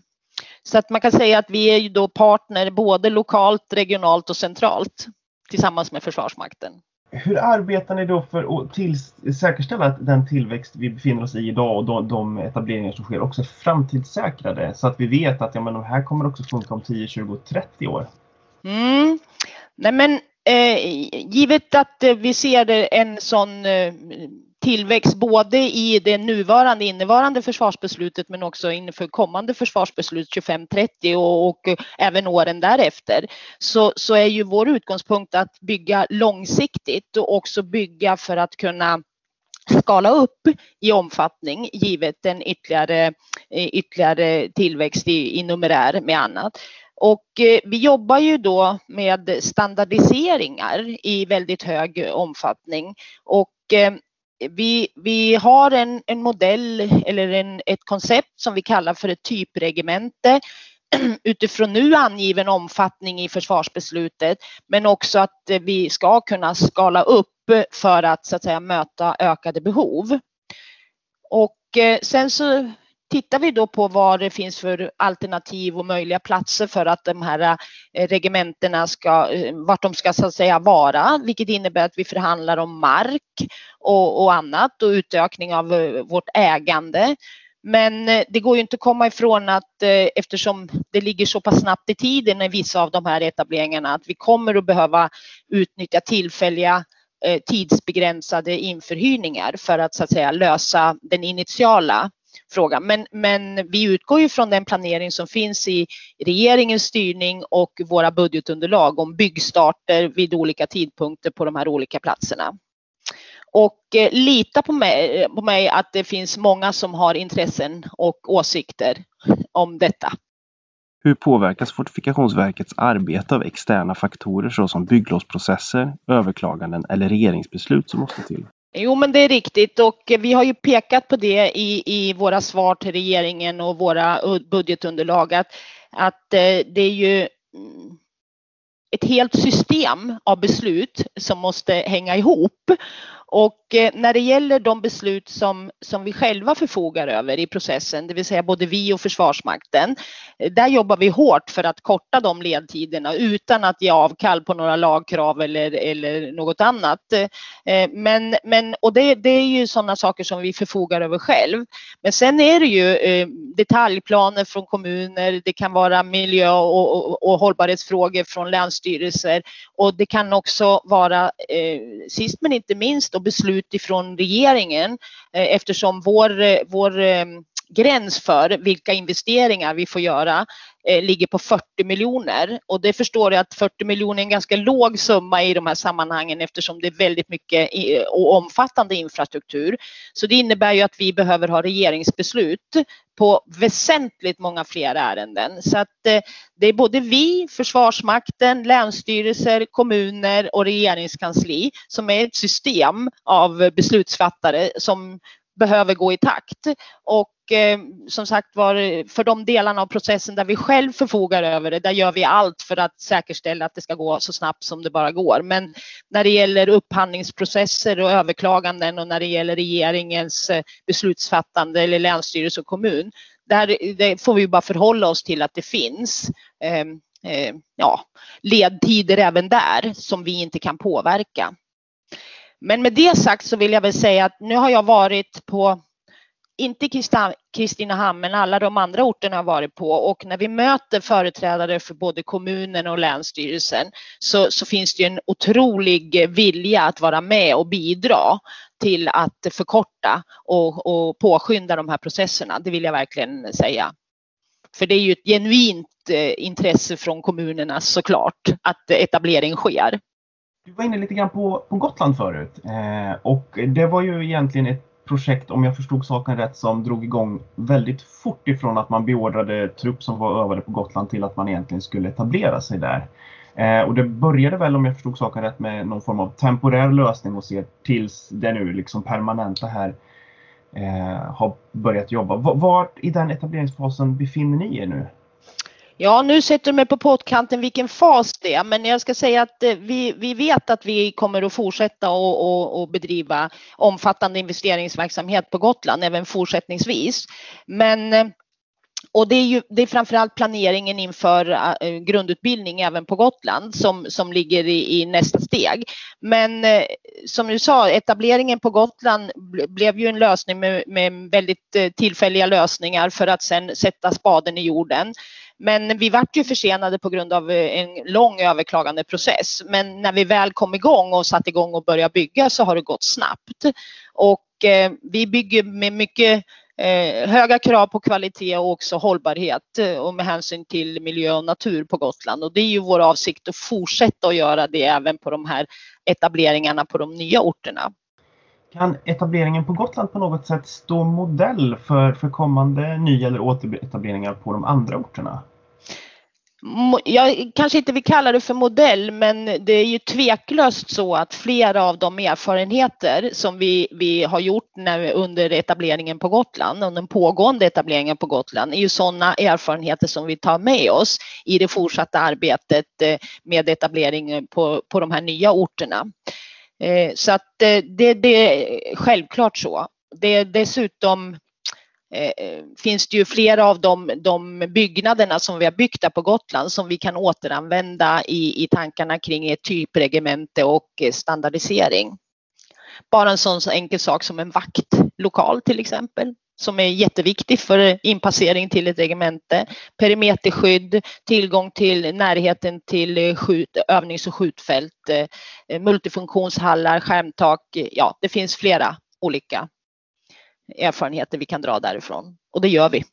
Så att man kan säga att vi är ju då partner både lokalt, regionalt och centralt tillsammans med Försvarsmakten. Hur arbetar ni då för att till, säkerställa att den tillväxt vi befinner oss i idag och de, de etableringar som sker också är framtidssäkrade så att vi vet att ja, men de här kommer också funka om 10, 20, 30 år? Mm. Nej men eh, givet att eh, vi ser en sån eh, tillväxt både i det nuvarande innevarande försvarsbeslutet men också inför kommande försvarsbeslut 2530 och, och även åren därefter så, så är ju vår utgångspunkt att bygga långsiktigt och också bygga för att kunna skala upp i omfattning givet en ytterligare, ytterligare tillväxt i, i numerär med annat. Och eh, vi jobbar ju då med standardiseringar i väldigt hög omfattning och eh, vi, vi har en, en modell eller en, ett koncept som vi kallar för ett typregemente *clears throat* utifrån nu angiven omfattning i försvarsbeslutet, men också att vi ska kunna skala upp för att så att säga möta ökade behov. Och eh, sen så tittar vi då på vad det finns för alternativ och möjliga platser för att de här eh, regementena ska, eh, vart de ska så att säga vara, vilket innebär att vi förhandlar om mark och, och annat och utökning av eh, vårt ägande. Men det går ju inte att komma ifrån att eftersom det ligger så pass snabbt i tiden i vissa av de här etableringarna att vi kommer att behöva utnyttja tillfälliga tidsbegränsade införhyrningar för att så att säga lösa den initiala fråga. Men, men vi utgår ju från den planering som finns i regeringens styrning och våra budgetunderlag om byggstarter vid olika tidpunkter på de här olika platserna. Och eh, lita på mig, på mig att det finns många som har intressen och åsikter om detta. Hur påverkas Fortifikationsverkets arbete av externa faktorer såsom bygglovsprocesser, överklaganden eller regeringsbeslut som måste till? Jo, men det är riktigt. Och vi har ju pekat på det i, i våra svar till regeringen och våra budgetunderlag att, att eh, det är ju mm, ett helt system av beslut som måste hänga ihop och eh, när det gäller de beslut som, som vi själva förfogar över i processen, det vill säga både vi och Försvarsmakten, eh, där jobbar vi hårt för att korta de ledtiderna utan att ge avkall på några lagkrav eller, eller något annat. Eh, men, men, och det, det är ju sådana saker som vi förfogar över själv. Men sen är det ju detaljplaner från kommuner, det kan vara miljö och, och, och hållbarhetsfrågor från länsstyrelser och det kan också vara, sist men inte minst, beslut ifrån regeringen eh, eftersom vår, eh, vår eh, gräns för vilka investeringar vi får göra eh, ligger på 40 miljoner och det förstår jag att 40 miljoner är en ganska låg summa i de här sammanhangen eftersom det är väldigt mycket och omfattande infrastruktur. Så det innebär ju att vi behöver ha regeringsbeslut på väsentligt många fler ärenden. Så att eh, det är både vi, Försvarsmakten, länsstyrelser, kommuner och regeringskansli som är ett system av beslutsfattare som behöver gå i takt. Och eh, som sagt var, eh, för de delarna av processen där vi själv förfogar över det, där gör vi allt för att säkerställa att det ska gå så snabbt som det bara går. Men när det gäller upphandlingsprocesser och överklaganden och när det gäller regeringens eh, beslutsfattande eller länsstyrelse och kommun, där får vi bara förhålla oss till att det finns eh, eh, ja, ledtider även där som vi inte kan påverka. Men med det sagt så vill jag väl säga att nu har jag varit på, inte Kristinehamn, men alla de andra orterna har varit på och när vi möter företrädare för både kommunen och länsstyrelsen så, så finns det en otrolig vilja att vara med och bidra till att förkorta och, och påskynda de här processerna. Det vill jag verkligen säga. För det är ju ett genuint eh, intresse från kommunerna såklart att etablering sker. Du var inne lite grann på, på Gotland förut eh, och det var ju egentligen ett projekt, om jag förstod saken rätt, som drog igång väldigt fort ifrån att man beordrade trupp som var övade på Gotland till att man egentligen skulle etablera sig där. Eh, och det började väl, om jag förstod saken rätt, med någon form av temporär lösning och se tills det nu liksom permanenta här eh, har börjat jobba. V var i den etableringsfasen befinner ni er nu? Ja, nu sätter du mig på pottkanten vilken fas det är, men jag ska säga att eh, vi, vi vet att vi kommer att fortsätta och, och, och bedriva omfattande investeringsverksamhet på Gotland även fortsättningsvis. Men eh, och det är ju det är framförallt planeringen inför eh, grundutbildning även på Gotland som, som ligger i, i nästa steg. Men eh, som du sa, etableringen på Gotland blev ju en lösning med, med väldigt eh, tillfälliga lösningar för att sen sätta spaden i jorden. Men vi vart ju försenade på grund av en lång överklagandeprocess. Men när vi väl kom igång och satte igång och började bygga så har det gått snabbt. Och vi bygger med mycket eh, höga krav på kvalitet och också hållbarhet eh, och med hänsyn till miljö och natur på Gotland. Och det är ju vår avsikt att fortsätta att göra det även på de här etableringarna på de nya orterna. Kan etableringen på Gotland på något sätt stå modell för, för kommande ny eller återetableringar på de andra orterna? Jag kanske inte vill kalla det för modell, men det är ju tveklöst så att flera av de erfarenheter som vi, vi har gjort när, under etableringen på Gotland, och den pågående etableringen på Gotland, är ju sådana erfarenheter som vi tar med oss i det fortsatta arbetet eh, med etableringen på, på de här nya orterna. Eh, så att eh, det, det är självklart så. Det är dessutom Eh, eh, finns det ju flera av de, de byggnaderna som vi har byggt där på Gotland som vi kan återanvända i, i tankarna kring ett typregemente och eh, standardisering. Bara en sån så enkel sak som en vaktlokal till exempel som är jätteviktig för inpassering till ett regemente. Perimeterskydd, tillgång till närheten till eh, skjut, övnings och skjutfält, multifunktionshallar, skärmtak. Ja, det finns flera olika erfarenheter vi kan dra därifrån. Och det gör vi.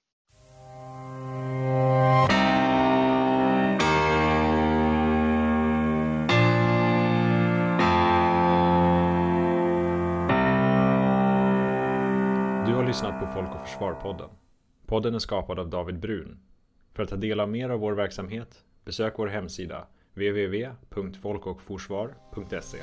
Du har lyssnat på Folk och Försvar-podden. Podden är skapad av David Brun. För att ta del av mer av vår verksamhet, besök vår hemsida www.folkochforsvar.se